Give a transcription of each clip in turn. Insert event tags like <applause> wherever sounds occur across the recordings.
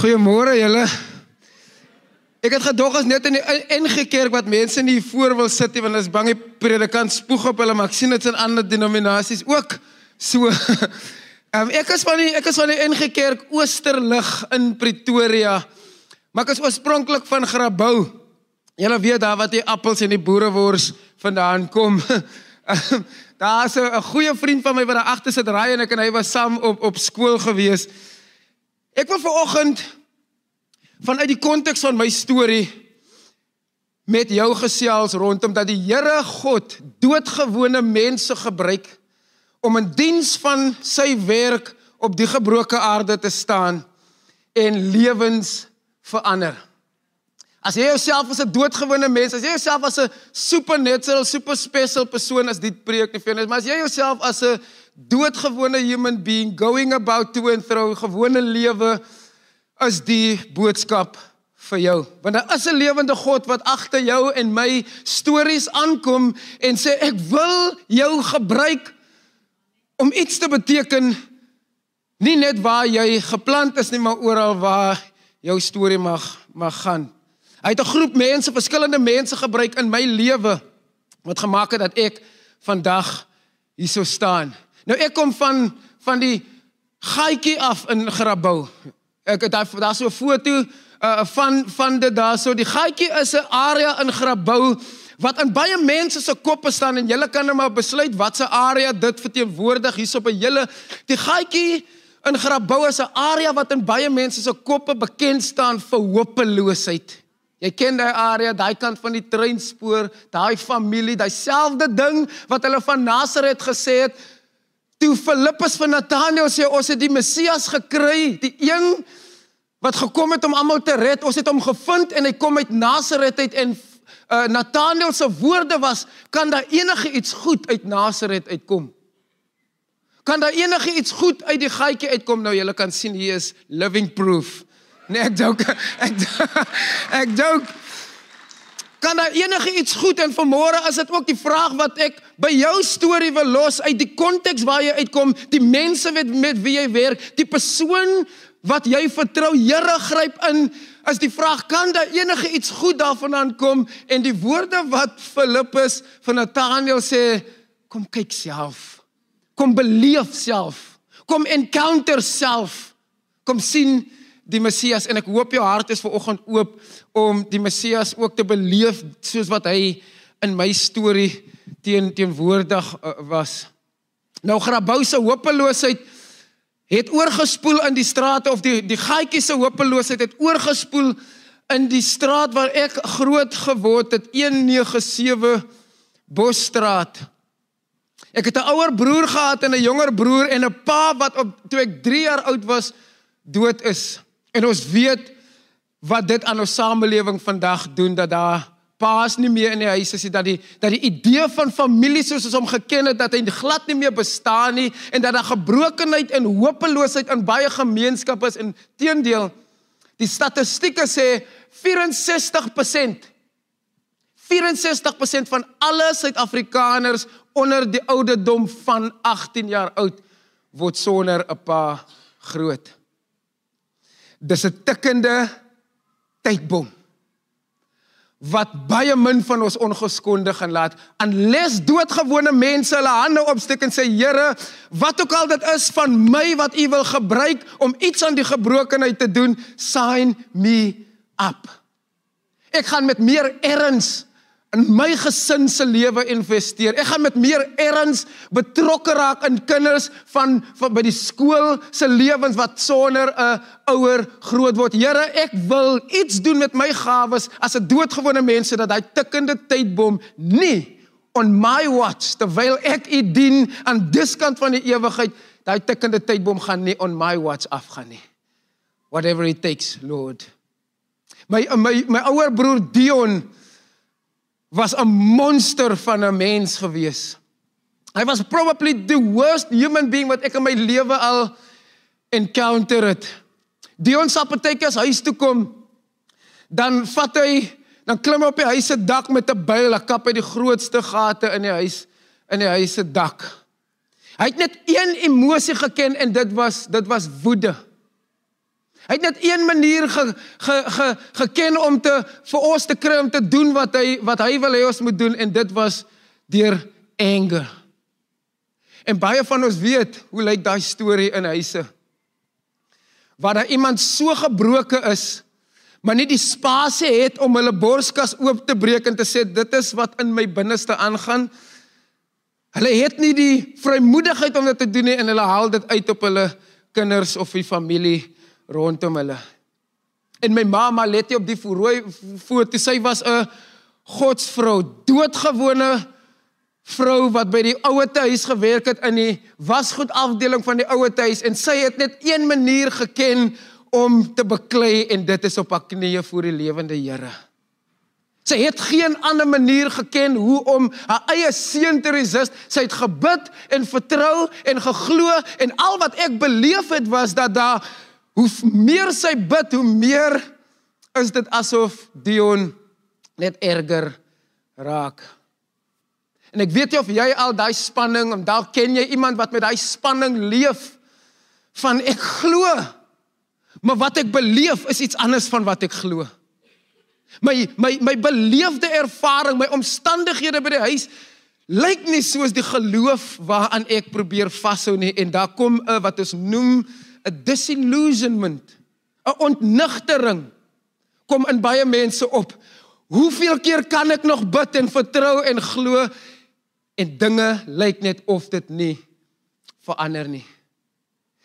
Goeiemôre julle. Ek het gedog as net in die NG Kerk wat mense nie voor wil sit nie want hulle is bang die predikant spoeg op hulle, maar ek sien dit in ander denominasies ook so. <laughs> Ehm um, ek is van die ek is van die NG Kerk Oosterlig in Pretoria. Maar ek is oorspronklik van Grabouw. Julle weet daar wat die appels en die boerewors vandaan kom. <laughs> Daar's 'n goeie vriend van my wat daar agter sit ry en ek en hy was saam op op skool gewees. Ek wil vanoggend vanuit die konteks van my storie met jou gesels rondom dat die Here God doodgewone mense gebruik om in diens van sy werk op die gebroke aarde te staan en lewens verander. As jy jouself as 'n doodgewone mens, as jy jouself as 'n supernatural, super special persoon as dit preek nie vir jou, maar as jy jouself as 'n doodgewone human being going about to and fro gewone lewe is die boodskap vir jou. Want daar is 'n lewende God wat agter jou en my stories aankom en sê ek wil jou gebruik om iets te beteken nie net waar jy geplant is nie, maar oral waar jou storie mag mag gaan. Hy het 'n groep mense, verskillende mense gebruik in my lewe wat gemaak het dat ek vandag hierso staan. Nou ek kom van van die gaatjie af in Grabouw. Ek het daar daar so 'n foto uh, van van dit daarso. Die gaatjie is 'n area in Grabouw wat in baie mense se koppe staan en julle kan net maar besluit watse area dit verteenwoordig hierso op 'n hele die gaatjie in Grabouw is 'n area wat in baie mense se koppe bekend staan vir hopeloosheid. Jy ken daai area, daai kant van die treinspoor, daai familie, daai selfde ding wat hulle van Nasaret gesê het, Toe Filippus vir Nathanael sê ons het die Messias gekry, die een wat gekom het om almal te red. Ons het hom gevind en hy kom uit Nasaret uit en uh, Nathanael se woorde was kan daar enige iets goed uit Nasaret uitkom? Kan daar enige iets goed uit die gaatjie uitkom? Nou julle kan sien hier is living proof. Nee, ek dink ek ek dink kan daar enige iets goed en vanmôre is dit ook die vraag wat ek by jou storie wil los uit die konteks waar jy uitkom, die mense met met wie jy werk, die persoon wat jy vertrou, Here gryp in. As die vraag kan daar enige iets goed daarvan aankom en die woorde wat Filippus van Nathanael sê, kom kyk self. Kom beleef self. Kom encounter self. Kom sien die Messias en ek hoop jou hart is ver oggend oop om die Messias ook te beleef soos wat hy in my storie teen teenwoordig uh, was. Nou Grabouw se hopeloosheid het oorgespoel in die strate of die die gaatjie se hopeloosheid het oorgespoel in die straat waar ek groot geword het 197 Bosstraat. Ek het 'n ouer broer gehad en 'n jonger broer en 'n pa wat op toe ek 3 jaar oud was dood is. En ons weet wat dit aan ons samelewing vandag doen dat daar paas nie meer in die huis is dat die dat die idee van familie soos ons hom geken het dat hy glad nie meer bestaan nie en dat daar gebrokenheid en hopeloosheid in baie gemeenskappe is. En teendeel die statistieke sê 64% 64% van alle Suid-Afrikaners onder die ouderdom van 18 jaar oud word sonder 'n pa groot dis 'n tikkende tydbom wat baie min van ons ongeskonde gaan laat unless doodgewone mense hulle hande opsteek en sê Here wat ook al dit is van my wat u wil gebruik om iets aan die gebrokenheid te doen sign me up. Ek gaan met meer erns in my gesin se lewe investeer. Ek gaan met meer erns betrokke raak in kinders van, van by die skool se lewens wat sonder 'n ouer groot word. Here, ek wil iets doen met my gawes as 'n doodgewone mense dat daai tikkende tydbom nie on my watch terwyl ek u dien aan diskant van die ewigheid, daai tikkende tydbom gaan nie on my watch afgaan nie. Whatever it takes, Lord. My my my ouer broer Dion was 'n monster van 'n mens gewees. Hy was probably the worst human being wat ek in my lewe al encounter het. Dion sal partykeer as huis toe kom, dan vat hy, dan klim hy op die huis se dak met 'n byl, hy kap uit die grootste gate in die huis in die huis se dak. Hy het net een emosie geken en dit was dit was woede. Hy het net een manier ge, ge, ge, geken om te vir ons te kry om te doen wat hy wat hy wil hê ons moet doen en dit was deur anger. En baie van ons weet hoe lyk daai storie in huise. Waar daar iemand so gebroken is, maar nie die spasie het om hulle borskas oop te breek en te sê dit is wat in my binneste aangaan. Hulle het nie die vrymoedigheid om dit te doen nie en hulle haal dit uit op hulle kinders of die familie rondom hulle. En my mamma let jy op die rooi foto, sy was 'n godsvrou, doodgewone vrou wat by die ouete huis gewerk het in die wasgoed afdeling van die ouete huis en sy het net een manier geken om te beklei en dit is op haar knieë voor die lewende Here. Sy het geen ander manier geken hoe om haar eie seun te resist. Sy het gebid en vertrou en geglo en al wat ek beleef het was dat daar hoe meer sy bid, hoe meer is dit asof Dion net erger raak. En ek weet jy of jy al daai spanning, of dalk ken jy iemand wat met daai spanning leef van ek glo, maar wat ek beleef is iets anders van wat ek glo. My my my beleefde ervaring, my omstandighede by die huis lyk nie soos die geloof waaraan ek probeer vashou nie en daar kom 'n wat ons noem 'n disillusionment, 'n ontnigtering kom in baie mense op. Hoeveel keer kan ek nog bid en vertrou en glo en dinge lyk net of dit nie verander nie.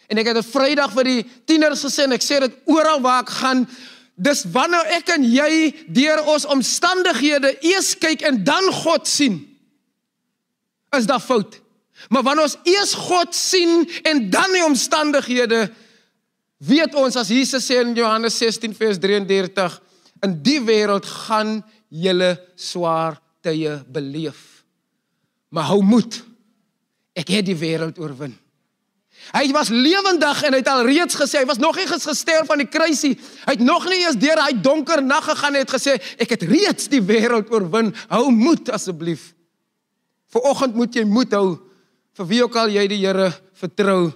En ek het 'n Vrydag vir die tieners gesê en ek sê dit oral waar ek gaan, dis wanneer ek en jy deur ons omstandighede eers kyk en dan God sien. Is daar fout? Maar wanneer ons eers God sien en dan die omstandighede weet ons as Jesus sê in Johannes 16 vers 33 in die wêreld gaan julle swaar tye beleef. Maar hou moed. Ek het die wêreld oorwin. Hy was lewendig en hy het al reeds gesê hy was nog nie gesterf van die kruisie. Hy het nog nie eens deur daai donker nag gegaan en het gesê ek het reeds die wêreld oorwin. Hou moed asseblief. Viroggend moet jy moed hou vir wie ook al jy die Here vertrou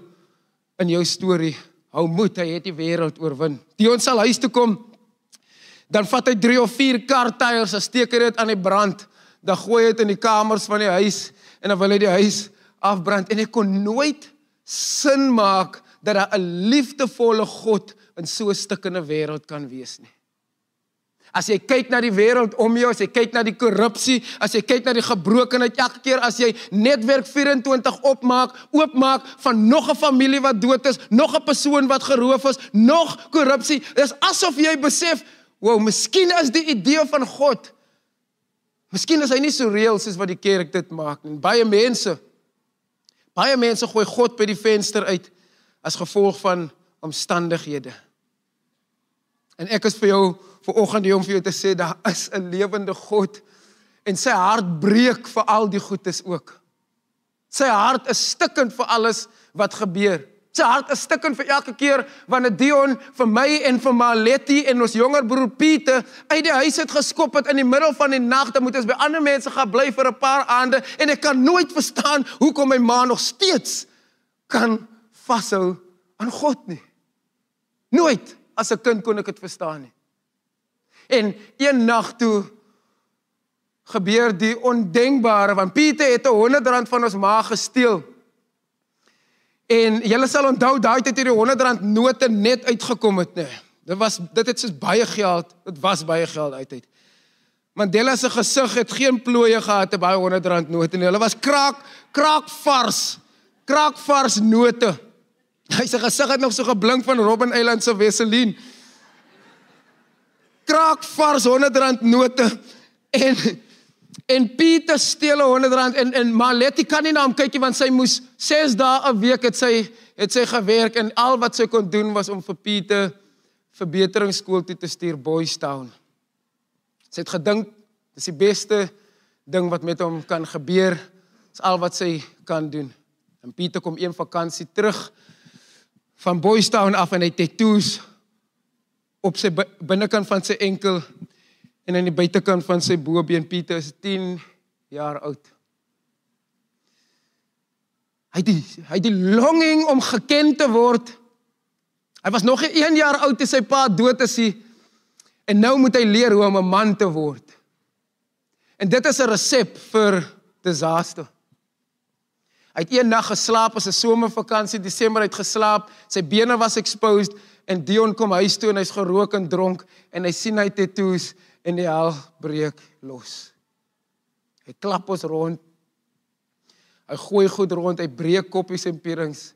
in jou storie, hou moed, hy het die wêreld oorwin. Die ons sal huis toe kom, dan vat hy 3 of 4 kar tyres, steek dit aan die brand, dan gooi hy dit in die kamers van die huis en dan wil hy die huis afbrand en ek kon nooit sin maak dat daar 'n liefdevolle God in so 'n stukkende wêreld kan wees nie. As jy kyk na die wêreld om jou, as jy kyk na die korrupsie, as jy kyk na die gebrokenheid elke keer as jy netwerk 24 opmaak, oopmaak van nog 'n familie wat dood is, nog 'n persoon wat geroof is, nog korrupsie, dis asof jy besef, wow, miskien is die idee van God Miskien is hy nie so reël soos wat die kerk dit maak nie. Baie mense baie mense gooi God by die venster uit as gevolg van omstandighede. En ek is vir jou vir oggend hier om vir jou te sê daar is 'n lewende God en sy hart breek vir al die goedes ook. Sy hart is stikkend vir alles wat gebeur. Sy hart is stikkend vir elke keer wanneer Dion vir my en vir Maletti en ons jonger broer Pieter uit die huis het geskop het in die middel van die nag, dan moet ons by ander mense gaan bly vir 'n paar aande en ek kan nooit verstaan hoekom my ma nog steeds kan vashou aan God nie. Nooit as 'n kind kon ek dit verstaan nie. En een nag toe gebeur die ondenkbare want Pieter het 'n 100 rand van ons ma gesteel. En julle sal onthou daai tyd het die 100 rand note net uitgekom het, nee. Dit was dit het soos baie geld, dit was baie geld uit uit. Mandela se gesig het geen plooie gehad te baie 100 rand note nie. Hulle was kraak kraak vars. Kraak vars note. Hy se gesig het nog so geblink van Robben Island se Weselien kraak vars 100 rand note en en Pieter steel 100 rand en en Maletti kan nie na hom kykie want sy moes 6 dae 'n week het sy het sy gewerk en al wat sy kon doen was om vir Pieter verbeteringsskool toe te stuur Boys Town. Sy het gedink dis die beste ding wat met hom kan gebeur. Dis al wat sy kan doen. En Pieter kom een vakansie terug van Boys Town af en hy tattoos op sy binnekant van sy enkel en aan die buitekant van sy bobeen Pieter is 10 jaar oud. Hy het die hy het die longing om geken te word. Hy was nog 1 jaar oud toe sy pa dood is. En nou moet hy leer hoe om 'n man te word. En dit is 'n resep vir disaster. Hy het een nag geslaap as 'n somervakansie Desember uit geslaap. Sy bene was exposed en Dion kom huis toe en hy's gerook en dronk en hy sien hy tattoos en die hel breek los. Hy klap ons rond Hy gooi goed rond, hy breek koppies en pierings.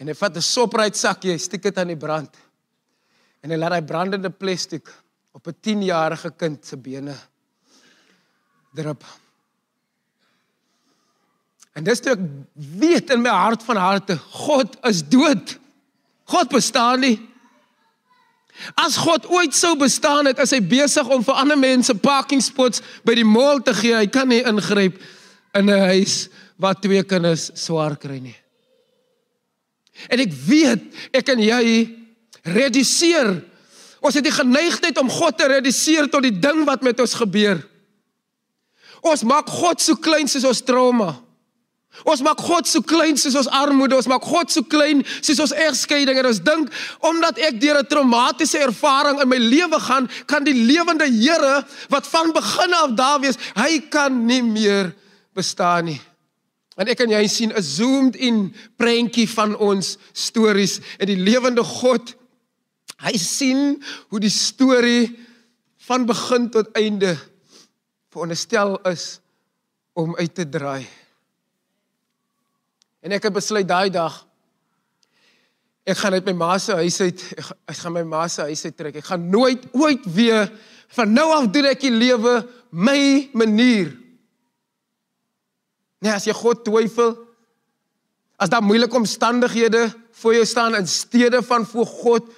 En hy vat 'n soprite sakkie, hy steek dit aan die brand. En hy laat hy brandende plastiek op 'n 10-jarige kind se bene drup. En dis toe ek weet in my hart van harte, God is dood. God bestaan nie. As God ooit sou bestaan het, is hy besig om vir ander mense parking spots by die mall te gee. Hy kan nie ingryp in 'n huis wat twee kinders swaar kry nie. En ek weet ek en jy reduseer. Ons het die geneigtheid om God te reduseer tot die ding wat met ons gebeur. Ons maak God so klein soos ons trauma. Ons maak God so klein soos ons armoede, ons maak God so klein soos ons egskeiding en ons dink omdat ek deur 'n traumatiese ervaring in my lewe gaan, kan die lewende Here wat van begin af daar wees, hy kan nie meer bestaan nie. En ek en jy sien 'n zoomed in prentjie van ons stories en die lewende God. Hy sien hoe die storie van begin tot einde veronderstel is om uit te draai. En ek het besluit daai dag ek gaan uit my ma se huis uit ek, ek gaan my ma se huis uit trek. Ek gaan nooit ooit weer van nou af doen ek die lewe my manier. Nee, as jy God twyfel, as daar moeilike omstandighede voor jou staan in steede van voor God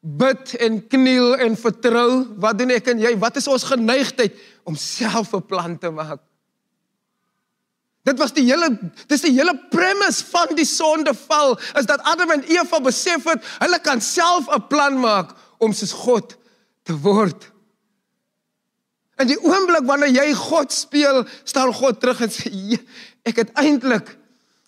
bid en kniel en vertrou, wat doen ek en jy? Wat is ons geneigtheid om self 'n plan te maak? Dit was die hele dis die hele premise van die sondeval is dat Adam en Eva besef het hulle kan self 'n plan maak om soos God te word. In die oomblik wanneer jy God speel, staan God terug en sê ek het eintlik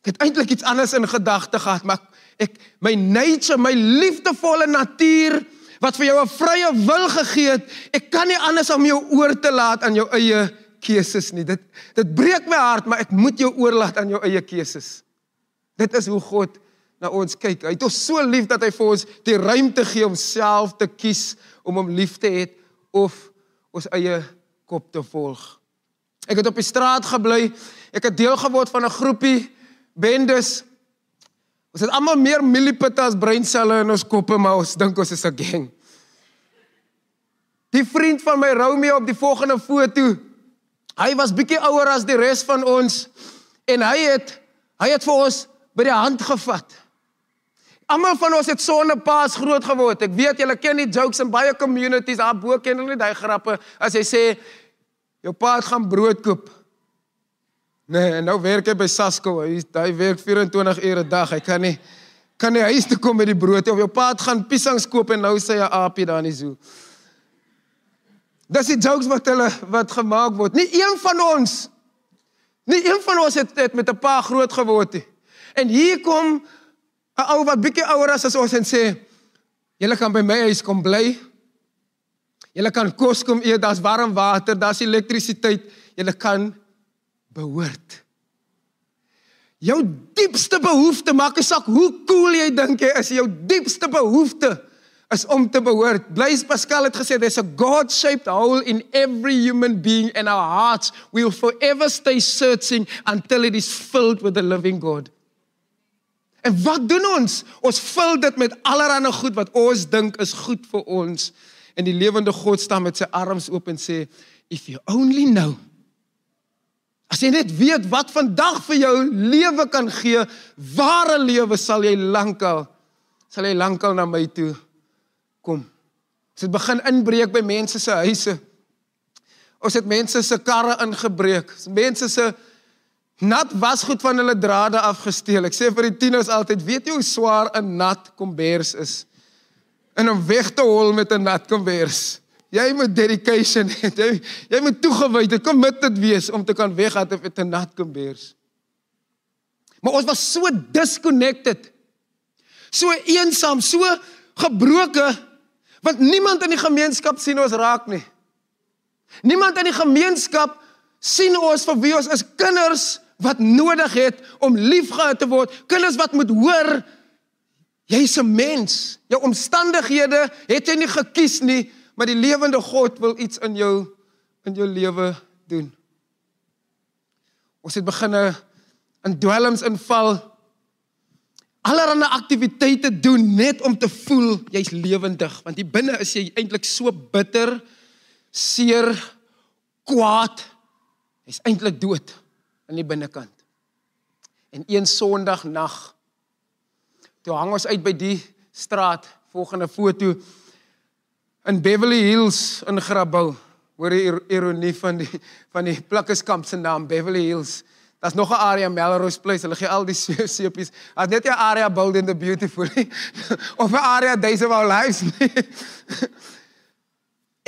ek het eintlik iets anders in gedagte gehad, maar ek my nature, my liefdevolle natuur wat vir jou 'n vrye wil gegee het, ek kan nie anders om jou oor te laat aan jou eie keuses nie. Dit dit breek my hart, maar ek moet jou oorlaat aan jou eie keuses. Dit is hoe God na ons kyk. Hy het ons so lief dat hy vir ons die ruimte gee om self te kies om hom lief te hê of ons eie kop te volg. Ek het op die straat gebly. Ek het deel geword van 'n groepie bendes. Ons het almal meer millipitte as breinselle in ons koppe, maar ons dink ons is 'n gang. Die vriend van my Romeo op die volgende foto. Hy was bietjie ouer as die res van ons en hy het hy het vir ons by die hand gevat. Almal van ons het sonnepaas groot geword. Ek weet julle ken die jokes in baie communities. Daar bo ken hulle daai grappe as hy sê jou pa het gaan brood koop. Nee, nou werk hy by Sasco. Hy hy werk 24 ure 'n dag. Hy kan nie kan nie huis toe kom met die brood of jou pa het gaan piesangs koop en nou sê hy 'n aapie daar in die zoo. Dis die jokes wat hulle wat gemaak word. Nie een van ons nie een van ons het, het met 'n pa groot geword nie. En hier kom 'n ou wat bietjie ouer as ons en sê julle kan by my huis kom bly. Julle kan kos kom eet, daar's warm water, daar's elektrisiteit. Julle kan behoort. Jou diepste behoefte, maak nie saak hoe cool jy dink jy is, jou diepste behoefte is om te behoort. Blaise Pascal het gesê there's a God-shaped hole in every human being and our hearts will forever stay searching until it is filled with the living God. En wat doen ons? Ons vul dit met allerlei goed wat ons dink is goed vir ons. En die lewende God staan met sy arms oop en sê, "If you only know." As jy net weet wat vandag vir jou lewe kan gee, ware lewe sal jy lankal sal jy lankal na my toe kom. Ons het begin inbreek by mense se huise. Ons het mense se karre ingebreek. Mense se nat wasgoed van hulle drade afgesteel. Ek sê vir die tieners altyd, weet jy hoe swaar 'n nat kombers is? En om weg te hol met 'n nat kombers. Jy moet dedication hê. <laughs> Jy, jy moet toegewyd, committed wees om te kan weggaan met 'n nat kombers. Maar ons was so disconnected. So eensaam, so gebroke want niemand in die gemeenskap sien ons raak nie. Niemand in die gemeenskap sien ons vir wie ons is kinders wat nodig het om liefgehad te word, kinders wat moet hoor jy's 'n mens. Jou omstandighede het jy nie gekies nie, maar die lewende God wil iets in jou in jou lewe doen. Ons het beginne in dwelms inval. Allerhande aktiwiteite doen net om te voel jy's lewendig, want hier binne is jy eintlik so bitter, seer, kwaad. Hy's eintlik dood in die binnekant. En een Sondag nag toe hang ons uit by die straat, volgende foto in Beverly Hills in Grabouw. Hoor die ironie van die van die plakkeskamp se naam Beverly Hills. Daar's nog 'n area Melrose Place. Hulle gee al die <laughs> seepies. As net 'n area build in the beautiful <laughs> of 'n area Days of Our Lives. <laughs>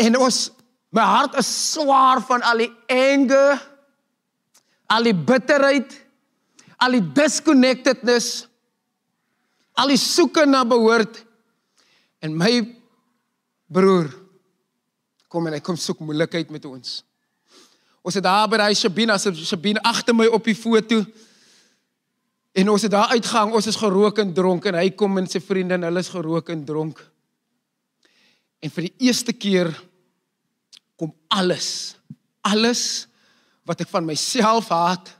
en ons my hart is swaar van al die anger al die bitterheid, al die disconnectedness, al die soeke na behoort en my broer kom en hy kom soek moeilikheid met ons. Ons het daar by daai Shabina, Shabina agter my op die foto. En ons het daar uitgang, ons is gerook en dronk en hy kom en sy vriende en hulle is gerook en dronk. En vir die eerste keer kom alles, alles wat ek van myself haat,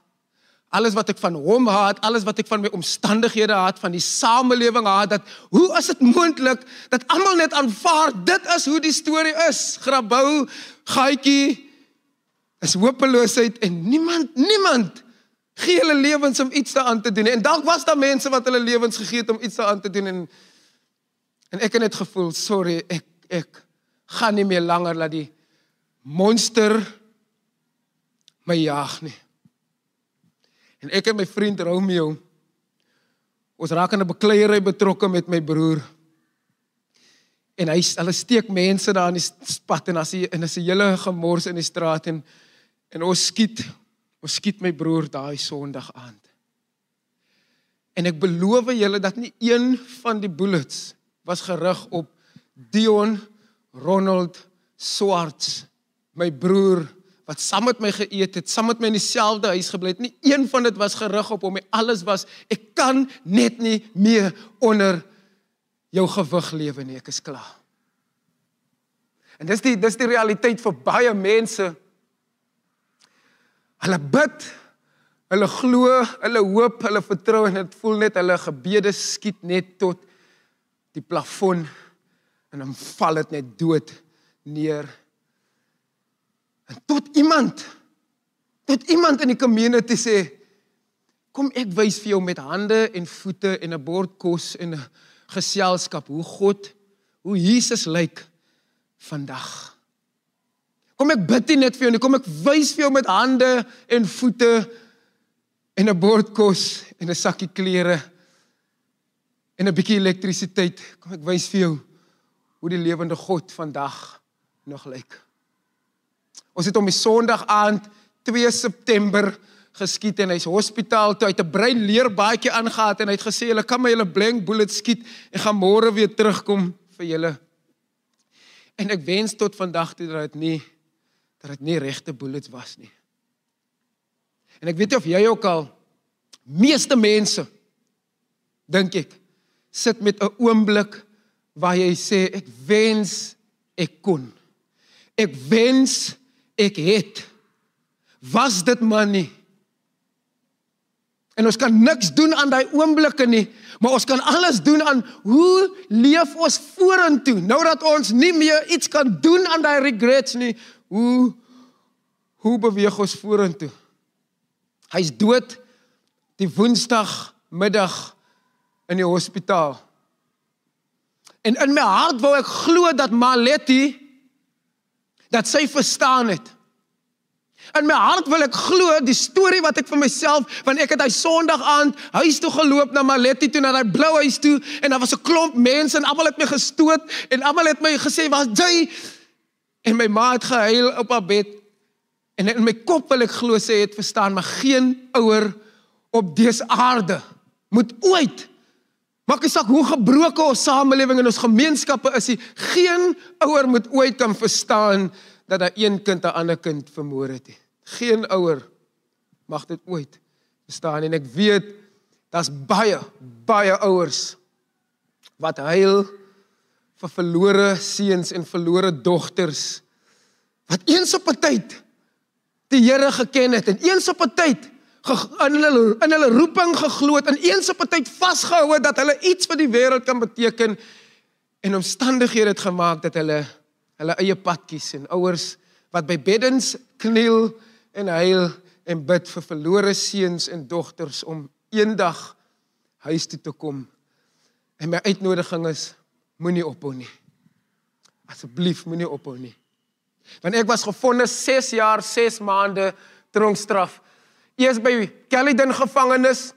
alles wat ek van hom haat, alles wat ek van my omstandighede haat, van die samelewing haat, dat hoe is dit moontlik dat almal net aanvaar dit is hoe die storie is? Grabou, gaatjie is hopeloosheid en niemand niemand gee hulle lewens om iets daaraan te doen. En dalk was daar mense wat hulle lewens gegee het om iets daaraan te doen en en ek het net gevoel, sorry, ek ek gaan nie meer langer laat die monster my jag nie. En ek en my vriend Romeo ons raak in 'n bekleierery betrokke met my broer. En hy hulle steek mense daar in die pad en as hy en as 'n hele gemors in die straat en en ons skiet ons skiet my broer daai Sondag aand. En ek beloof julle dat nie een van die bullets was gerig op Dion Ronald Swarts my broer wat saam met my geëet het, saam met my in dieselfde huis gebly het. Nie een van dit was gerig op hom nie. Alles was ek kan net nie meer onder jou gewig lewe nie. Ek is klaar. En dis die dis die realiteit vir baie mense. Hulle bid, hulle glo, hulle hoop, hulle vertrou en dit voel net hulle gebede skiet net tot die plafon en dan val dit net dood neer En tot iemand tot iemand in die community sê kom ek wys vir jou met hande en voete en 'n bord kos en 'n geselskap hoe God hoe Jesus lyk vandag. Kom ek bid nie net vir jou nie, kom ek wys vir jou met hande en voete en 'n bord kos en 'n sakkie klere en 'n bietjie elektrisiteit. Kom ek wys vir jou hoe die lewende God vandag nog lyk. Ons het hom die Sondag aand 2 September geskiet en hy's hospitaal toe uit 'n breinleerbaadjie aangegaan en hy het gesê hulle kan my hulle blank bullet skiet en gaan môre weer terugkom vir julle. En ek wens tot vandag toe dat dit nie dat dit nie regte bullets was nie. En ek weet nie of jy ook al meeste mense dink ek sit met 'n oomblik waar jy sê ek wens ek kon. Ek wens ek het was dit maar nie en ons kan niks doen aan daai oomblikke nie maar ons kan alles doen aan hoe leef ons vorentoe nou dat ons nie meer iets kan doen aan daai regrets nie hoe hoe beweeg ons vorentoe hy's dood die woensdag middag in die hospitaal en in my hart wou ek glo dat Maletti dat sy verstaan het. In my hart wil ek glo die storie wat ek vir myself want ek het hy Sondag aand huis toe geloop na Maletti toe na daai blou huis toe en daar was 'n klomp mense en almal het my gestoot en almal het my gesê was jy en my ma het gehuil op haar bed en in my kop wil ek glo sy het verstaan maar geen ouer op dese aarde moet ooit maak nie saak hoe gebroke ons samelewing en ons gemeenskappe is, nie, geen ouer moet ooit kan verstaan dat daar een kind 'n ander kind vermoor het nie. Geen ouer mag dit ooit verstaan en ek weet daar's baie baie ouers wat huil vir verlore seuns en verlore dogters wat eens op 'n tyd die Here geken het en eens op 'n tyd in hulle in hulle roeping geglo het en eens op 'n tyd vasgehou het dat hulle iets vir die wêreld kan beteken en omstandighede het gemaak dat hulle hulle eie pad kies en ouers wat by beddens kniel en huil en bid vir verlore seuns en dogters om eendag huis toe te kom. En my uitnodiging is moenie ophou nie. Asseblief moenie ophou nie. Want ek was gefonnis 6 jaar 6 maande tronkstraf Eers by Caledon gevangenis,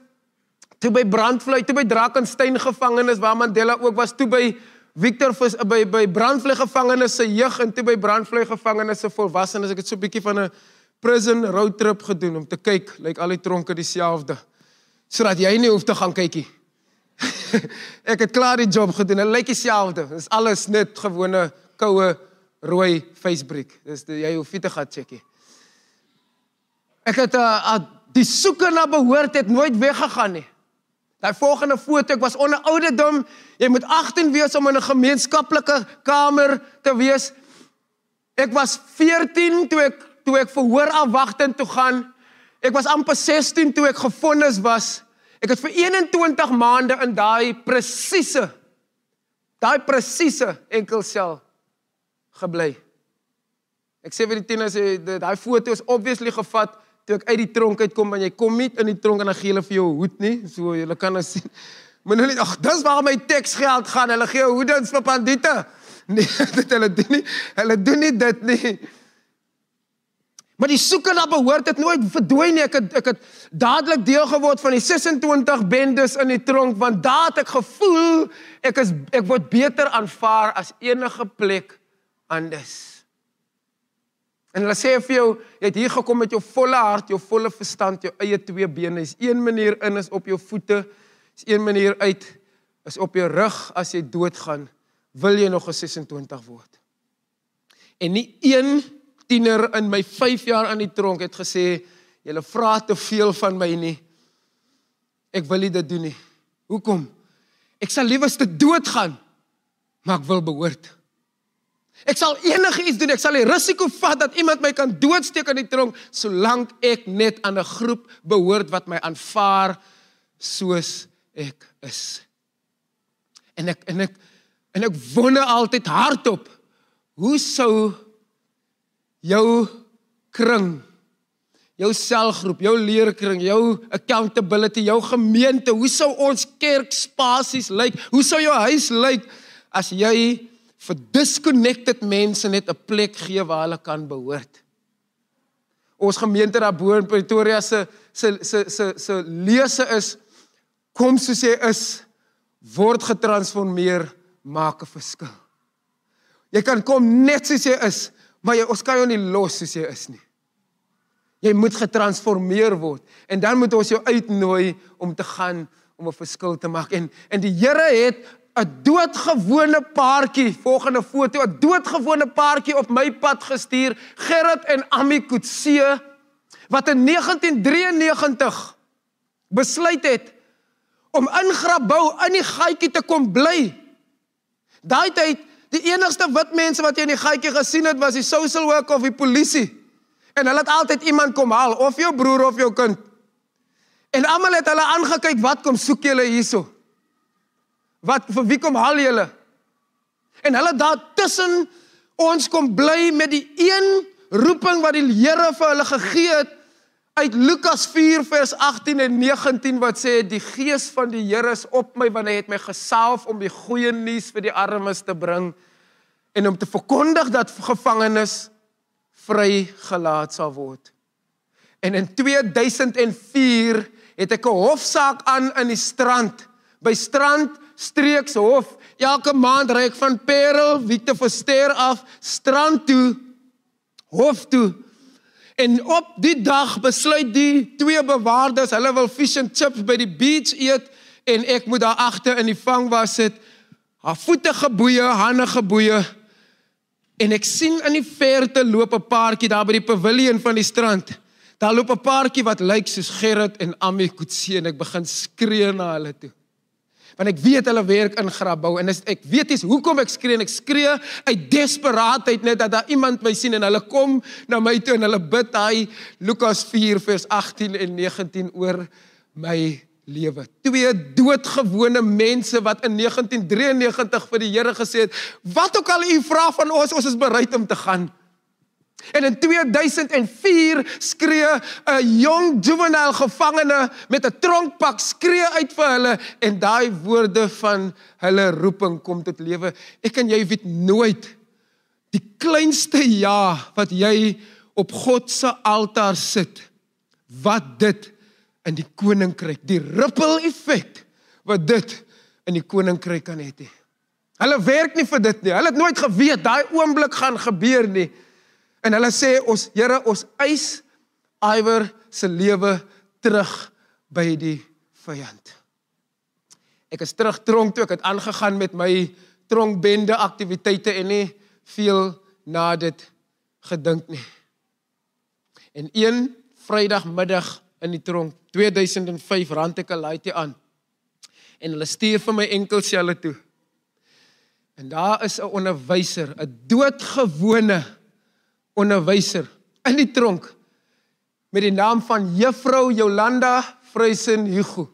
toe by Brandvlei, toe by Drakensberg gevangenis waar Mandela ook was, toe by Victor Vis by by Brandvlei gevangenis se jeug en toe by Brandvlei gevangenis se volwassenes. Ek het so 'n bietjie van 'n prison road trip gedoen om te kyk, lyk like al die tronke dieselfde. Sodat jy nie hoef te gaan kykie. <laughs> ek het klaar die job gedoen. Dit lyk dieselfde. Dit is alles net gewone koue rooi facebrick. Dis jy hoef nie te gaan checkie. Ek het uh, uh, die soeke na behoort het nooit weggegaan nie. Daai volgende foto, ek was onder ouderdom. Jy moet 18 wees om in 'n gemeenskaplike kamer te wees. Ek was 14 toe ek toe ek verhoor afwagtend toe gaan. Ek was amper 16 toe ek gefonnis was. Ek het vir 21 maande in daai presiese daai presiese enkelsel gebly. Ek sê vir die tieners, daai foto is obviously gevat toe ek uit die tronk uitkom en jy kom nie in die tronk en dan gee hulle vir jou hoed nie. So jy kan nou sien. <laughs> Maar hulle ag, dis waar my teks geld gaan. Hulle gee hoedens vir bandiete. <laughs> Nee, <laughs> dit hulle doen nie. Hulle doen nie dit nie. Maar die soeke na behoort het nooit verdwyn nie. Ek het ek het dadelik deel geword van die 26 bendes in die tronk want daar het ek gevoel ek is ek word beter aanvaar as enige plek anders. En hulle sê vir jou, jy het hier gekom met jou volle hart, jou volle verstand, jou eie twee bene. Is een manier in is op jou voete, is een manier uit is op jou rug as jy doodgaan, wil jy nog 'n 26 word. En nie een tiener in my 5 jaar aan die tronk het gesê julle vra te veel van my nie. Ek wil nie dit doen nie. Hoekom? Ek sal liewer te doodgaan, maar ek wil behoort. Ek sal enigiets doen. Ek sal die risiko vat dat iemand my kan doodsteek in die tronk solank ek net aan 'n groep behoort wat my aanvaar soos ek is. En ek en ek en ek wonder altyd hardop hoe sou jou kring jou selgroep, jou leerkring, jou accountability, jou gemeente, hoe sou ons kerk spasies lyk? Hoe sou jou huis lyk as jy vir disconnected mense net 'n plek gee waar hulle kan behoort. Ons gemeente daar bo in Pretoria se se se se se lese is kom soos jy is word getransformeer maak 'n verskil. Jy kan kom net soos jy is, maar jy ons kan jou nie los soos jy is nie. Jy moet getransformeer word en dan moet ons jou uitnooi om te gaan om 'n verskil te maak en en die Here het 'n doodgewone paartjie, volgende foto, 'n doodgewone paartjie op my pad gestuur, Gerrit en Ami Kutse, wat in 1993 besluit het om in Grabouw in die gaatjie te kom bly. Daai tyd, die enigste wit mense wat jy in die gaatjie gesien het, was die social worker of die polisie. En hulle het altyd iemand kom haal, of jou broer of jou kind. En almal het hulle aangekyk, "Wat kom soek julle hierso?" Wat vir wie kom haal julle? En hulle daar tussen ons kom bly met die een roeping wat die Here vir hulle gegee het uit Lukas 4 vers 18 en 19 wat sê die gees van die Here is op my want hy het my gesalf om die goeie nuus vir die armes te bring en om te verkondig dat gevangenes vrygelaat sal word. En in 2004 het ek 'n hofsaak aan in die strand by strand streekshof. Elke maand ry ek van Parel, Victor Verster af, strand toe, hof toe. En op die dag besluit die twee bewaarders, hulle wil fish and chips by die beach eet en ek moet daar agter in die vangwas sit. Haar voete geboeie, hande geboeie. En ek sien in die verte loop 'n paartjie daar by die paviljoen van die strand. Daar loop 'n paartjie wat lyk soos Gerrit en Ami Kutse en ek begin skree na hulle toe want ek weet hulle werk in grafbou en is, ek weet nie hoekom ek skree en ek skree uit desperaatheid net dat daar iemand my sien en hulle kom na my toe en hulle bid hy Lukas 4 vers 18 en 19 oor my lewe. Twee doodgewone mense wat in 1993 vir die Here gesê het, wat ook al u vra van ons, ons is bereid om te gaan. En in 2004 skree 'n jong juvenile gevangene met 'n tronkpak skree uit vir hulle en daai woorde van hulle roeping kom tot lewe. Ek en jy weet nooit die kleinste ja wat jy op God se altaar sit wat dit in die koninkryk, die ripple effek wat dit in die koninkryk kan hê. Hulle werk nie vir dit nie. Hulle het nooit geweet daai oomblik gaan gebeur nie. En hulle sê ons Here ons eis Iwer se lewe terug by die vyand. Ek is terug tronk toe ek het aangegaan met my tronkbende aktiwiteite en nie veel na dit gedink nie. En een Vrydagmiddag in die tronk 2005 rand ek 'n laaitjie aan. En hulle stuur vir my enkelselle toe. En daar is 'n onderwyser, 'n doodgewone onderwyser in die tronk met die naam van Juffrou Jolanda Vrysen Hugo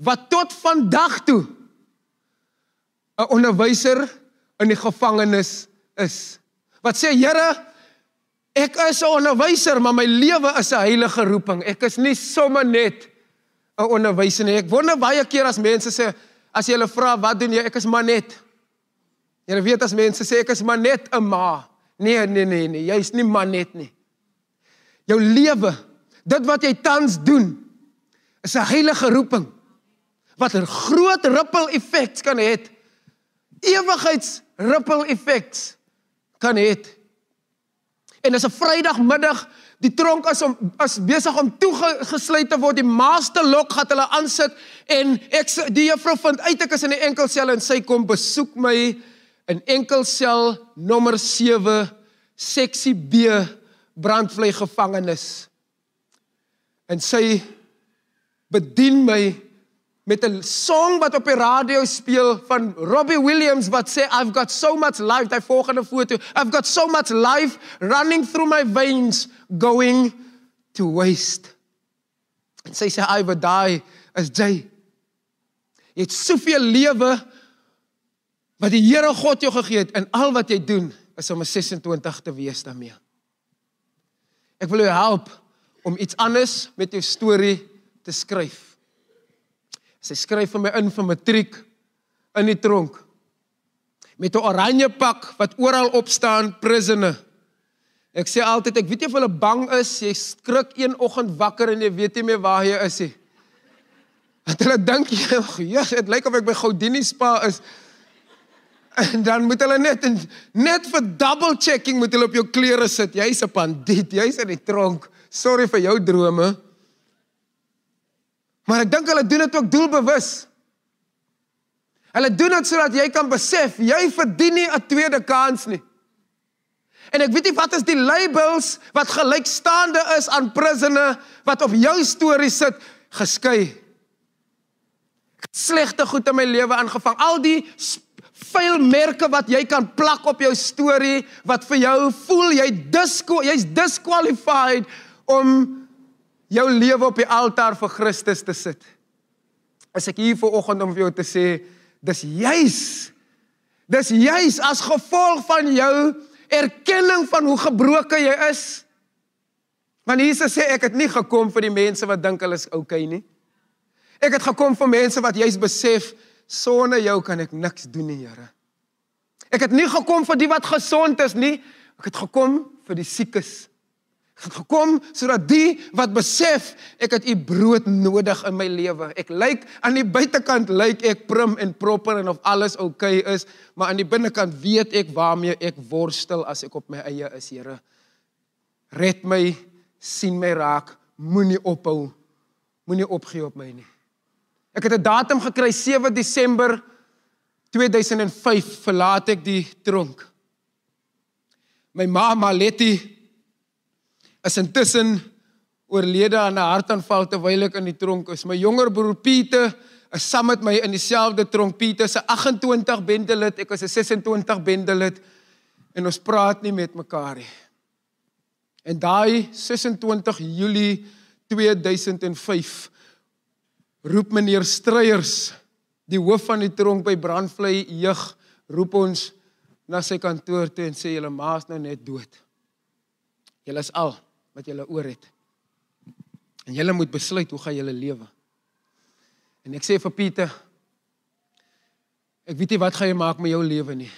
wat tot vandag toe 'n onderwyser in die gevangenis is. Wat sê Here, ek is 'n onderwyser, maar my lewe is 'n heilige roeping. Ek is nie sommer net 'n onderwyser nie. Ek wonder baie keer as mense sê as jy hulle vra wat doen jy? Ek is maar net. Jy weet as mense sê ek is maar net 'n ma. Nee, nee, nee, nee, jy's nie man net nie. Jou lewe, dit wat jy tans doen, is 'n heilige roeping wat 'n groot ripple effek kan hê. Ewigheids ripple effects kan hê. En as 'n Vrydagmiddag die tronk as om as besig om toegesluit te word, die master lock gaan hulle aansit en ek die juffrou vind uit ek is in die enkelsel en sy kom besoek my in enkelsel nommer 7 seksie B brandvlei gevangenis. En sy bedien my met 'n song wat op die radio speel van Robbie Williams wat sê I've got so much life daai volgende foto I've got so much life running through my veins going to waste. En sy sê I would die as jy het soveel lewe wat die Here God jou gegee het en al wat jy doen is om 'n 26 te wees daarmee. Ek wil jou help om iets anders met jou storie te skryf. Sy skryf vir my in vir matriek in die tronk met 'n oranje pak wat oral op staan prisoner. Ek sê altyd ek weet jy of hulle bang is, jy skrik een oggend wakker en jy weet nie meer waar jy is nie. Hulle dink jy, ja, dit lyk of ek by Goudini Spa is. En <laughs> dan moet hulle net net vir double checking moet hulle op jou klere sit. Jy's 'n bandiet, jy's in die tronk. Sorry vir jou drome. Maar ek dink hulle doen dit ook doelbewus. Hulle doen dit sodat jy kan besef jy verdien nie 'n tweede kans nie. En ek weet nie wat is die labels wat gelykstaande is aan prisoner wat op jou storie sit geskei. Slegte goed in my lewe aangevang. Al die vuil merke wat jy kan plak op jou storie wat vir jou voel jy disco jy's disqualified om jou lewe op die altaar vir Christus te sit. As ek hier vanoggend om vir jou te sê dis juis dis juis as gevolg van jou erkenning van hoe gebroken jy is. Want Jesus sê ek het nie gekom vir die mense wat dink hulle is oukei okay nie. Ek het gekom vir mense wat juis besef sonder jou kan ek niks doen nie, Here. Ek het nie gekom vir die wat gesond is nie, ek het gekom vir die siekes. Ek het gekom sodat die wat besef ek het u brood nodig in my lewe. Ek lyk aan die buitekant lyk ek prim en proper en of alles oukei okay is, maar aan die binnekant weet ek waarmee ek worstel as ek op my eie is, Here. red my, sien my raak, moenie ophou, moenie opgee op my nie. Ek het 'n datum gekry 7 Desember 2005 verlaat ek die tronk. My ma Maletti is intussen oorlede aan 'n hartaanval terwyl ek in die tronk is. My jonger broer Pieter is saam met my in dieselfde tronk. Pieter se 28 bendelid, ek was 'n 26 bendelid en ons praat nie met mekaar nie. En daai 26 Julie 2005 roep meneer Streyers, die hoof van die tronk by Brandvlei jeug, roep ons na sy kantoor toe en sê julle ma's nou net dood. Julle is al wat julle oor het. En julle moet besluit hoe gaan julle lewe. En ek sê vir Pieter ek weet nie wat gaan jy maak met jou lewe nie.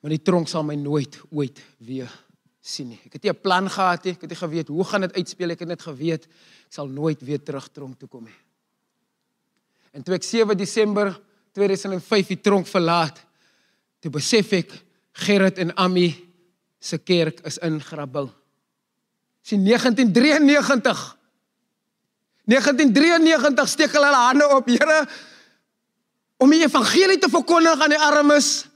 Maar die tronk sal my nooit ooit weer sien nie. Ek het nie 'n plan gehad nie. Ek het nie geweet hoe gaan dit uitspeel. Ek het net geweet ek sal nooit weer terug tronk toe kom nie. En toe ek 7 Desember 2005 die tronk verlaat, toe besef ek Gerrit en Ami se kerk is in Grabouw. Sien 1993 1993 steek hulle hulle hande op, Here, om die evangelie te verkondig aan die armes,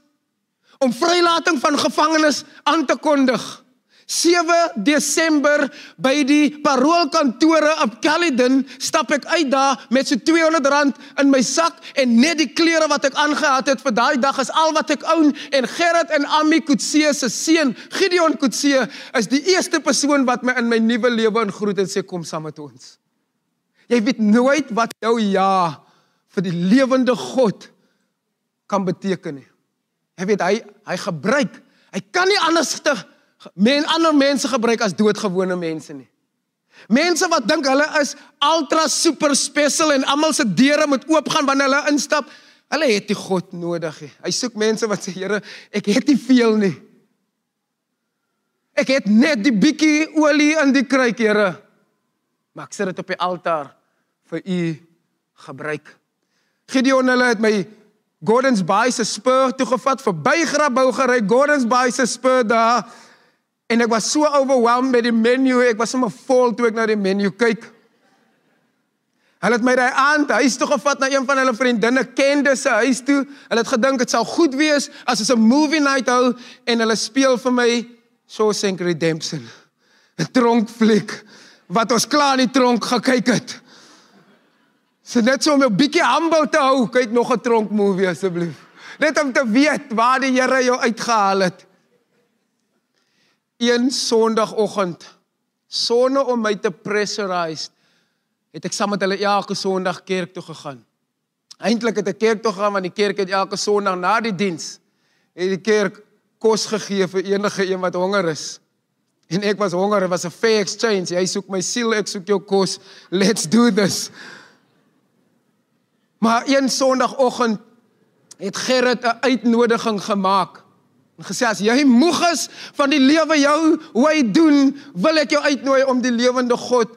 om vrylating van gevangenes aan te kondig. 7 Desember by die paroolkantore op Caledon stap ek uit daar met so R200 in my sak en net die klere wat ek aangehad het vir daai dag is al wat ek own en Gerard en Ami Kutse se seun Gideon Kutse is die eerste persoon wat my in my nuwe lewe ingroet en sê kom saam met ons. Jy weet nooit wat jou ja vir die lewende God kan beteken nie. Jy weet hy hy gebruik hy kan nie anders te men ander mense gebruik as doodgewone mense nie. Mense wat dink hulle is ultra super special en almal se deure moet oopgaan wanneer hulle instap, hulle het nie God nodig nie. Hy soek mense wat sê Here, ek het nie veel nie. Ek het net die bietjie olie in die kruik, Here. Maar ek sit dit op die altaar vir u gebruik. Gideon hulle het my Gordons Bay se spur toe gevat verby Grabouw gery Gordons Bay se spur daar En ek was so overwhelmed met die menu, ek was sommer vol toe ek na die menu kyk. Hulle het my daai aand huis toe gevat na een van hulle vriendinne kende se huis toe. Hulle het gedink dit sal goed wees as ons 'n movie night hou en hulle speel vir my Shawshank Redemption. 'n Tronkfliek wat ons klaar in die tronk gekyk het. So net so om 'n bietjie humble te hou, kyk nog 'n tronk movie asseblief. Net om te weet waar die Here jou uitgehaal het een Sondagoggend sonne om my te pressurize het ek saam met hulle elke Sondag kerk toe gegaan. Eintlik het ek kerk toe gegaan want die kerk het elke Sondag na die diens het die kerk kos gegee vir enige een wat honger is. En ek was honger, dit was 'n fair exchange. Jy soek my siel, ek soek jou kos. Let's do this. Maar een Sondagoggend het Gerrit 'n uitnodiging gemaak En gesê as jy moeg is van die lewe jou hoe hy doen, wil ek jou uitnooi om die lewende God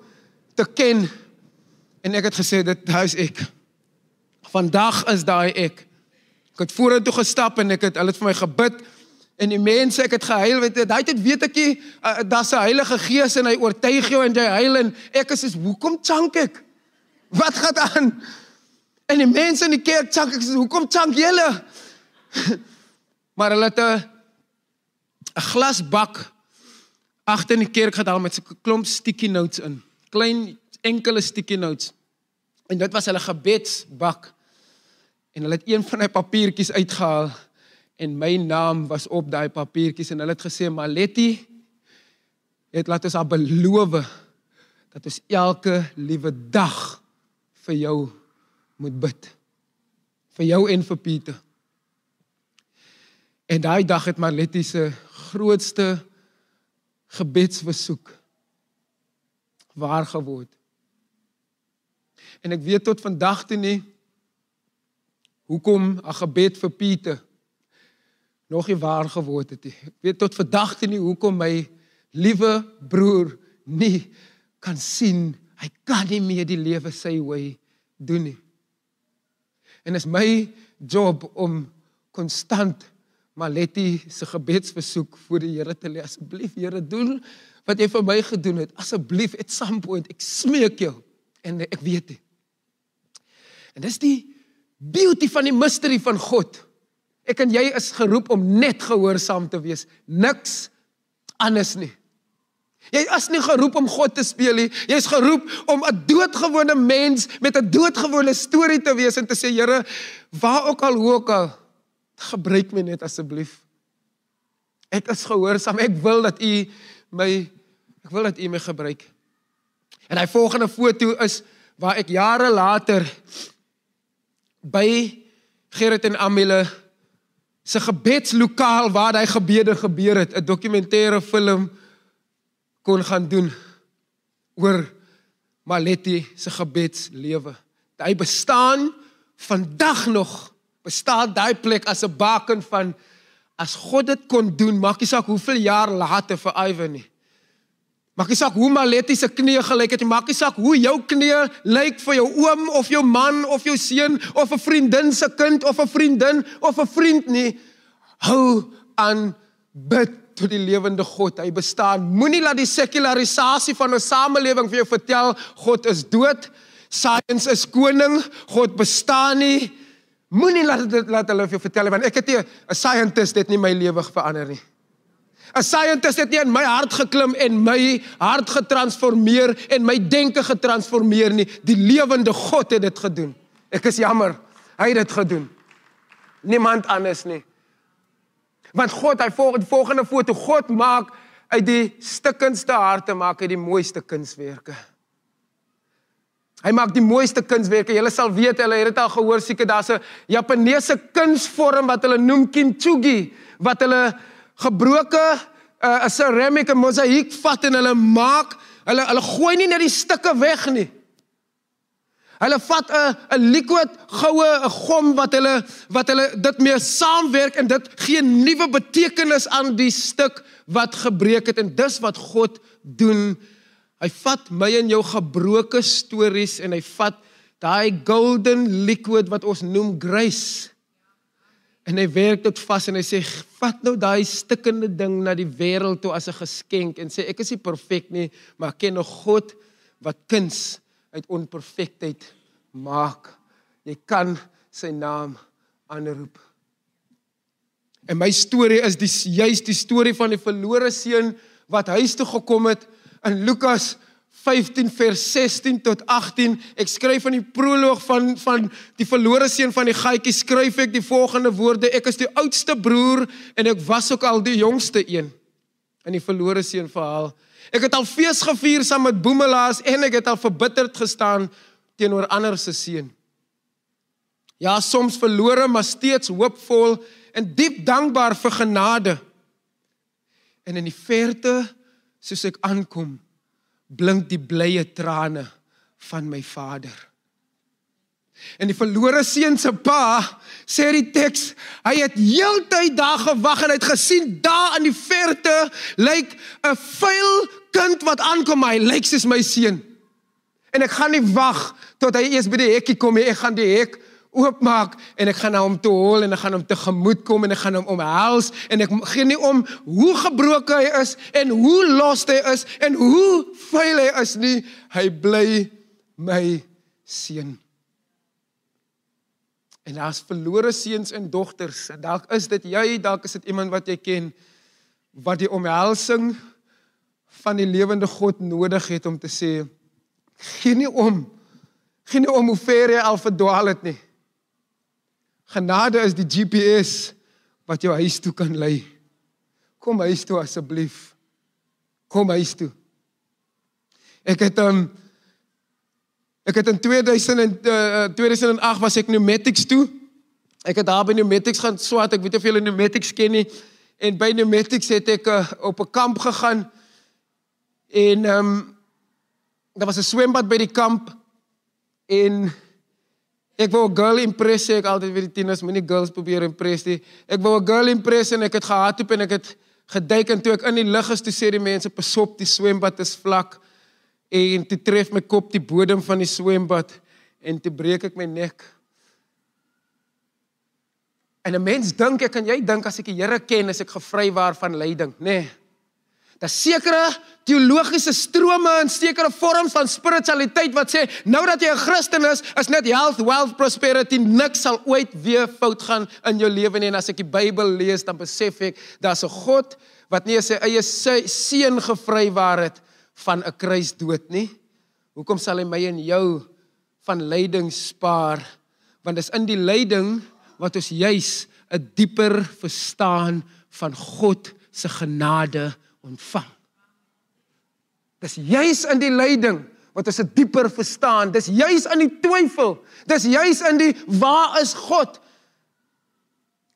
te ken. En ek het gesê dit huis ek. Vandag is daai ek. Ek het vorentoe gestap en ek het hulle het vir my gebid en die mense ek het gehuil weet jy daai tyd weet ek jy uh, daar's 'n Heilige Gees en hy oortuig jou en jy huil en ek is soos hoekom chunk ek? Wat gaan aan? En die mense in die kerk chunk ek sê hoekom chunk julle? <laughs> Maar hulle het 'n 'n glasbak agter in die kerk gehad met so 'n klomp sticky notes in. Klein enkele sticky notes. En dit was hulle gebedsbak. En hulle het een van daai papiertjies uitgehaal en my naam was op daai papiertjies en hulle het gesê Maletti het laat ons haar beloof dat ons elke liewe dag vir jou moet bid. Vir jou en vir Pieter. En daai dag het Marletti se grootste gebedsversoek waar geword. En ek weet tot vandag toe nie hoekom 'n gebed vir Pieter nog nie waar geword het nie. Ek weet tot vandag toe nie hoekom my liewe broer nie kan sien hy kan nie meer die lewe sy wy doen nie. En is my job om konstant Maletti se gebedsversoek voor die Here te lê. Asseblief Here, doen wat jy vir my gedoen het. Asseblief at some point, ek smeek jou. En ek weet dit. En dis die beauty van die mystery van God. Ek en jy is geroep om net gehoorsaam te wees, niks anders nie. Jy is nie geroep om God te speel nie. Jy's geroep om 'n doodgewone mens met 'n doodgewone storie te wees en te sê Here, waar ook al hoe ook al, gebruik my net asseblief. Ek is gehoorsaam. Ek wil dat U my ek wil dat U my gebruik. En hy volgende foto is waar ek jare later by Gerrit en Amile se gebedslokaal waar daai gebede gebeur het, 'n dokumentêre film kon gaan doen oor Maletti se gebedslewe. Hy bestaan vandag nog. Bestaan daai plek as 'n baken van as God dit kon doen, maak nie saak hoeveel jaar later vir Ivan nie. Maak nie saak hoe Maletti se knie gelyk het nie, maak nie saak hoe jou knie lyk vir jou oom of jou man of jou seun of 'n vriendin se kind of 'n vriendin of 'n vriend nie. Hou aan bid tot die lewende God. Hy bestaan. Moenie laat die sekularisasie van 'n samelewing vir jou vertel God is dood. Science is koning. God bestaan nie. Moenie laat dit laat hulle vir jou vertel want ek het nie 'n scientist het nie my lewe verander nie. 'n Scientist het nie in my hart geklim en my hart getransformeer en my denke getransformeer nie. Die lewende God het dit gedoen. Ek is jammer. Hy het dit gedoen. Niemand anders nie. Want God, hy volg die volgende foto. God maak uit die stikkendste harte maak hy die mooiste kunswerke. Hy maak die mooiste kunswerke. Julle sal weet, hulle het dit al gehoor, seker daar's 'n Japaneese kunsvorm wat hulle noem kintsugi wat hulle gebroke uh, 'n ceramic en mosaïek vat en hulle maak hulle hulle gooi nie net die stukke weg nie. Hulle vat 'n 'n liquid goue 'n gom wat hulle wat hulle dit mee saamwerk en dit gee nuwe betekenis aan die stuk wat gebreek het en dis wat God doen. Hy vat my en jou gebroke stories en hy vat daai golden liquid wat ons noem grace En hy werk dit vas en hy sê vat nou daai stikkende ding na die wêreld toe as 'n geskenk en sê ek is nie perfek nie, maar ek ken 'n God wat kuns uit onperfektheid maak. Jy kan sy naam aanroep. En my storie is die juist die storie van die verlore seun wat huis toe gekom het in Lukas 15 vers 16 tot 18. Ek skryf van die proloog van van die verlore seun van die gaatjie skryf ek die volgende woorde: Ek is die oudste broer en ek was ook al die jongste een in die verlore seun verhaal. Ek het al fees gevier saam met boemelaars en ek het al verbitterd gestaan teenoor ander se seun. Ja, soms verlore, maar steeds hoopvol en diep dankbaar vir genade. En in die verte soos ek aankom, blink die blye trane van my vader. En die verlore seun se pa sê die teks, hy het heeltyd daar gewag en hy het gesien daar in die verte lyk 'n vuil kind wat aankom, hy lyk soos my seun. En ek gaan nie wag tot hy eers by die hekkie kom nie, ek gaan die hek oopmaak en ek gaan na hom toe hol en ek gaan hom tegemoet kom en ek gaan hom omhels en ek gee nie om hoe gebroken hy is en hoe los hy is en hoe vuil hy is nie. Hy bly my seun. En daar's verlore seuns en dogters. Dalk is dit jy dalk is dit iemand wat jy ken wat die omhelsing van die lewende God nodig het om te sê gee nie om gee nie om hoe ver jy al verdwaal het nie Genade is die GPS wat jou huis toe kan lei. Kom huis toe asseblief. Kom huis toe. Ek het um ek het in 2000 en uh, 2008 was ek Pneumatics toe. Ek het daar by Pneumatics gaan swat. Ek weet of julle Pneumatics ken nie. En by Pneumatics het ek uh, op 'n kamp gegaan. En um daar was 'n swembad by die kamp en Ek wou 'n girl impress, ek altyd vir die tieners moenie girls probeer impress nie. Ek wou 'n girl impress en ek het gehardloop en ek het geduik en toe ek in die lug is, toe sê die mense pasop, die swembad is vlak. En toe tref my kop die bodem van die swembad en toe breek ek my nek. En 'n mens dink ek en jy dink as ek die Here ken, is ek gevrywaar van lyding, nê? Nee. Daar's sekere teologiese strome en sekere vorms van spiritualiteit wat sê nou dat jy 'n Christen is, is net health, wealth, prosperity, niks sal ooit weer fout gaan in jou lewe nie. En as ek die Bybel lees, dan besef ek daar's 'n God wat nie sy eie seun gevrywaar het van 'n kruisdood nie. Hoekom sal hy my en jou van lyding spaar? Want dis in die lyding wat ons juis 'n dieper verstaan van God se genade ontvang. Dis juis in die lyding wat ons 'n dieper verstaan. Dis juis in die twyfel. Dis juis in die waar is God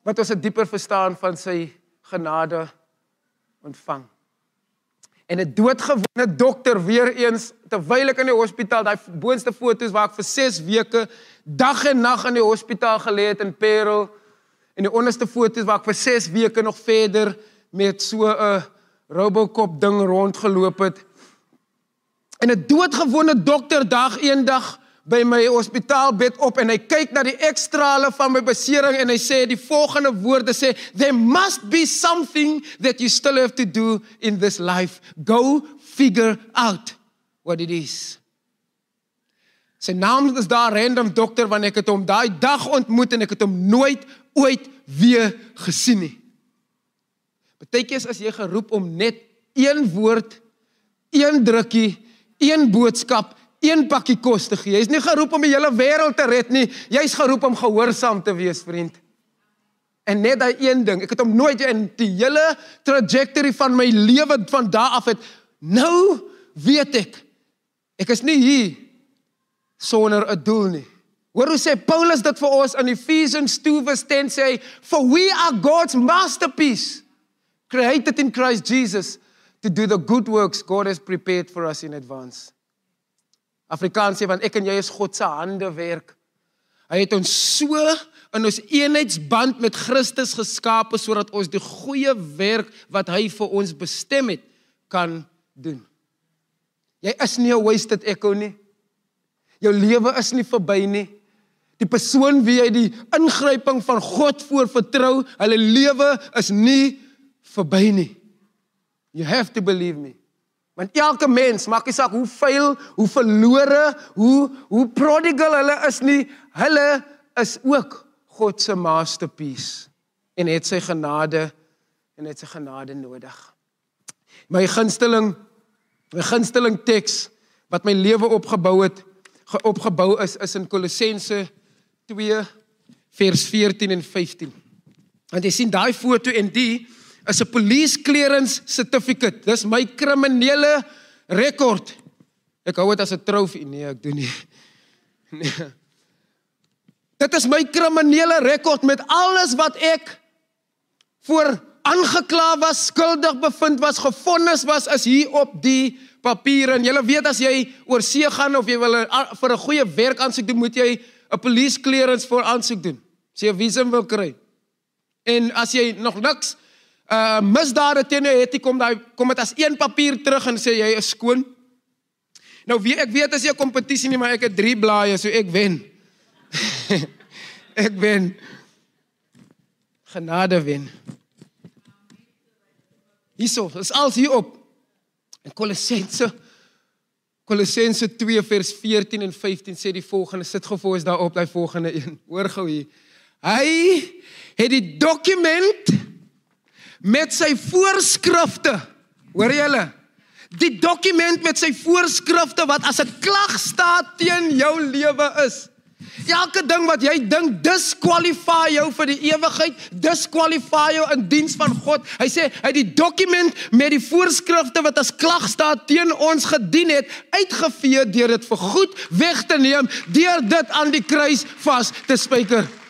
wat ons 'n dieper verstaan van sy genade ontvang. En 'n doodgewone dokter weer eens terwyl ek in die hospitaal, daai boonste foto's waar ek vir 6 weke dag en nag in die hospitaal gelê het in Parel en die onderste foto's waar ek vir 6 weke nog verder met so 'n Robocop ding rondgeloop het. En 'n doodgewone dokter dag eendag by my hospitaalbed op en hy kyk na die ekstrale van my besering en hy sê die volgende woorde sê there must be something that you still have to do in this life. Go figure out what it is. Sy naam is daar random dokter wanneer ek het hom daai dag ontmoet en ek het hom nooit ooit weer gesien nie. Partykeer as jy geroep om net een woord, een drukkie, een boodskap, een pakkie kos te gee. Jy's nie geroep om die hele wêreld te red nie. Jy's geroep om gehoorsaam te wees, vriend. En net daai een ding, ek het hom nooit in die hele trajectory van my lewe van daardie af het nou weet ek ek is nie hier sonder 'n doel nie. Hoor hoe sê Paulus dit vir ons in Ephesians 2:10 sê, "For we are God's masterpiece." Created in Christ Jesus to do the good works God has prepared for us in advance. Afrikaans sê want ek en jy is God se hande werk. Hy het ons so in ons eenheidsband met Christus geskape sodat ons die goeie werk wat hy vir ons bestem het kan doen. Jy is nie 'n wasted echo nie. Jou lewe is nie verby nie. Die persoon wie jy die ingryping van God voor vertrou, hulle lewe is nie verby nie. You have to believe me. Want elke mens, maak nie saak hoe vuil, hoe verlore, hoe hoe prodigal hulle is nie, hulle is ook God se masterpiece en het sy genade en het sy genade nodig. My gunsteling my gunsteling teks wat my lewe opgebou het, opgebou is is in Kolossense 2 vers 14 en 15. Want jy sien daai foto en die is 'n police clearance certificate. Dis my kriminele rekord. Ek hou dit as 'n trofee. Nee, ek doen nie. <laughs> Nee. Dit is my kriminele rekord met alles wat ek voor aangekla was, skuldig bevind was, gefonnis was, is hier op die papiere. En jy weet as jy oor see gaan of jy wil vir 'n goeie werk aansoek doen, moet jy 'n police clearance voor aansoek doen. As jy 'n visum wil kry. En as jy nog niks uh misdade teen jou het, kom daai kom dit as een papier terug en sê jy is skoon. Nou wie ek weet as jy 'n kompetisie nie, maar ek het 3 blaaie, so ek wen. <laughs> ek wen. Genade wen. Hierso, is als hier op. In Kolossense Kolossense 2 vers 14 en 15 sê die volgende, sit gou vir ons daarop, daai volgende een. Hoor gou hier. Hy het die dokument met sy voorskrifte. Hoor julle? Die dokument met sy voorskrifte wat as 'n klagstaat teen jou lewe is. Elke ding wat jy dink diskwalifieer jou vir die ewigheid, diskwalifieer jou in diens van God. Hy sê hy die dokument met die voorskrifte wat as klagstaat teen ons gedien het, uitgevee deur dit vir goed weg te neem, deur dit aan die kruis vas te spyker.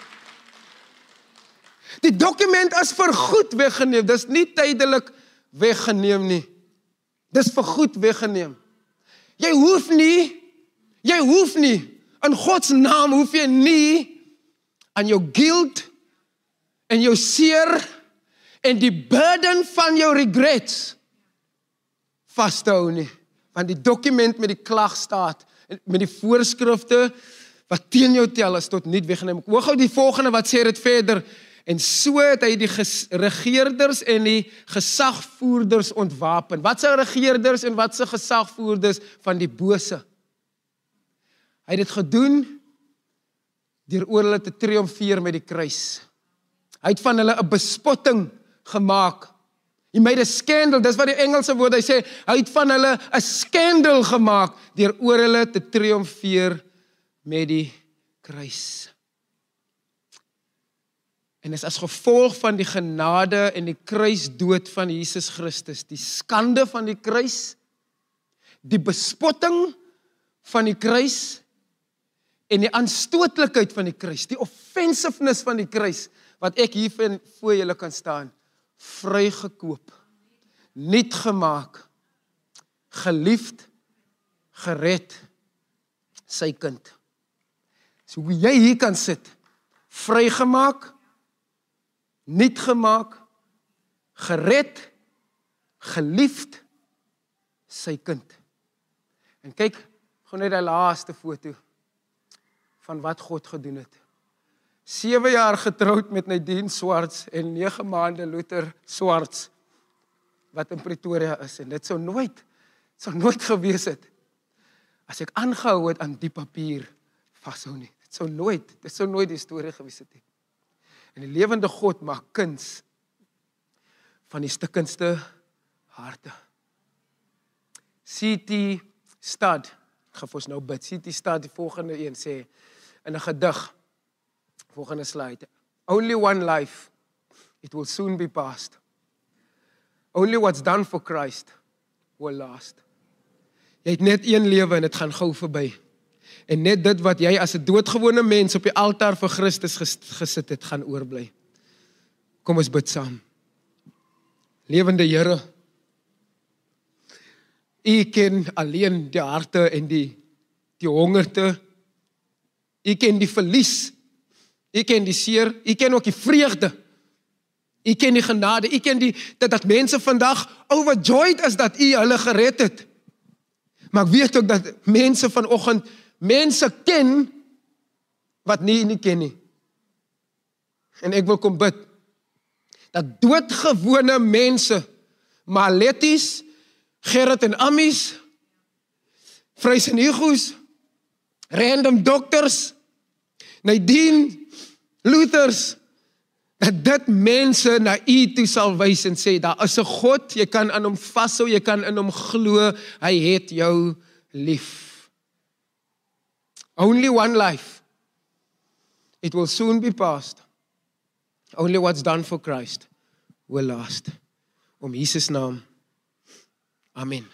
Die dokument is vir goed weggeneem. Dis nie tydelik weggeneem nie. Dis vir goed weggeneem. Jy hoef nie jy hoef nie in God se naam hoef jy nie aan jou guilt en jou seer en die burden van jou regrets vas te hou nie. Want die dokument met die klag staat met die voorskrifte wat teen jou tel is tot niet weggeneem. Hoor gou die volgende wat sê dit verder. En so het hy die regerders en die gesagvoerders ontwapen. Wat se regerders en wat se gesagvoerders van die bose? Hy het dit gedoen deur oor hulle te triomfeer met die kruis. Hy het van hulle 'n bespotting gemaak. He made a scandal. Dis wat die Engelse woord hy sê, hy het van hulle 'n skandal gemaak deur oor hulle te triomfeer met die kruis. En is as gevolg van die genade en die kruisdood van Jesus Christus, die skande van die kruis, die bespotting van die kruis en die aanstootlikheid van die kruis, die offensiveness van die kruis wat ek hier voor julle kan staan, vrygekoop, nuut gemaak, geliefd, gered, sy kind. So hoe jy hier kan sit, vrygemaak, nuut gemaak, gered, geliefd, sy kind. En kyk gou net daai laaste foto van wat God gedoen het. 7 jaar getroud met Nadine Swarts en 9 maande Luther Swarts wat in Pretoria is en dit sou nooit sou nooit gewees het as ek aangehou het aan die papier vashou nie. Dit sou nooit, dit sou nooit die storie gewees het nie. En die lewende God maak kuns van die stukkendste harte. CT Stad gaan ons nou bid. CT Stad die volgende een sê in 'n gedig volgende slide. Only one life it will soon be past. Only what's done for Christ will last. Jy het net een lewe en dit gaan gou verby. En net dit wat jy as 'n doodgewone mens op die altaar vir Christus gesit het, gaan oorbly. Kom ons bid saam. Lewende Here, U ken alleen die harte en die die hongerte U ken die verlies. U ken die seer, u ken ook die vreugde. U ken die genade, u ken die dat dat mense vandag overjoyed is dat u hulle gered het. Maar ek weet ook dat mense vanoggend mense ken wat nie nie ken nie. En ek wil kom bid dat doodgewone mense, Maletties, Gerrit en Amies, Vrys en Hugos, random dokters, Nadine, Luthers dat dit mense na u toe sal wys en sê daar is 'n God, jy kan aan hom vashou, jy kan in hom glo, hy het jou lief. Only one life. It will soon be past. Only what's done for Christ will last. Om Jesus naam. Amen.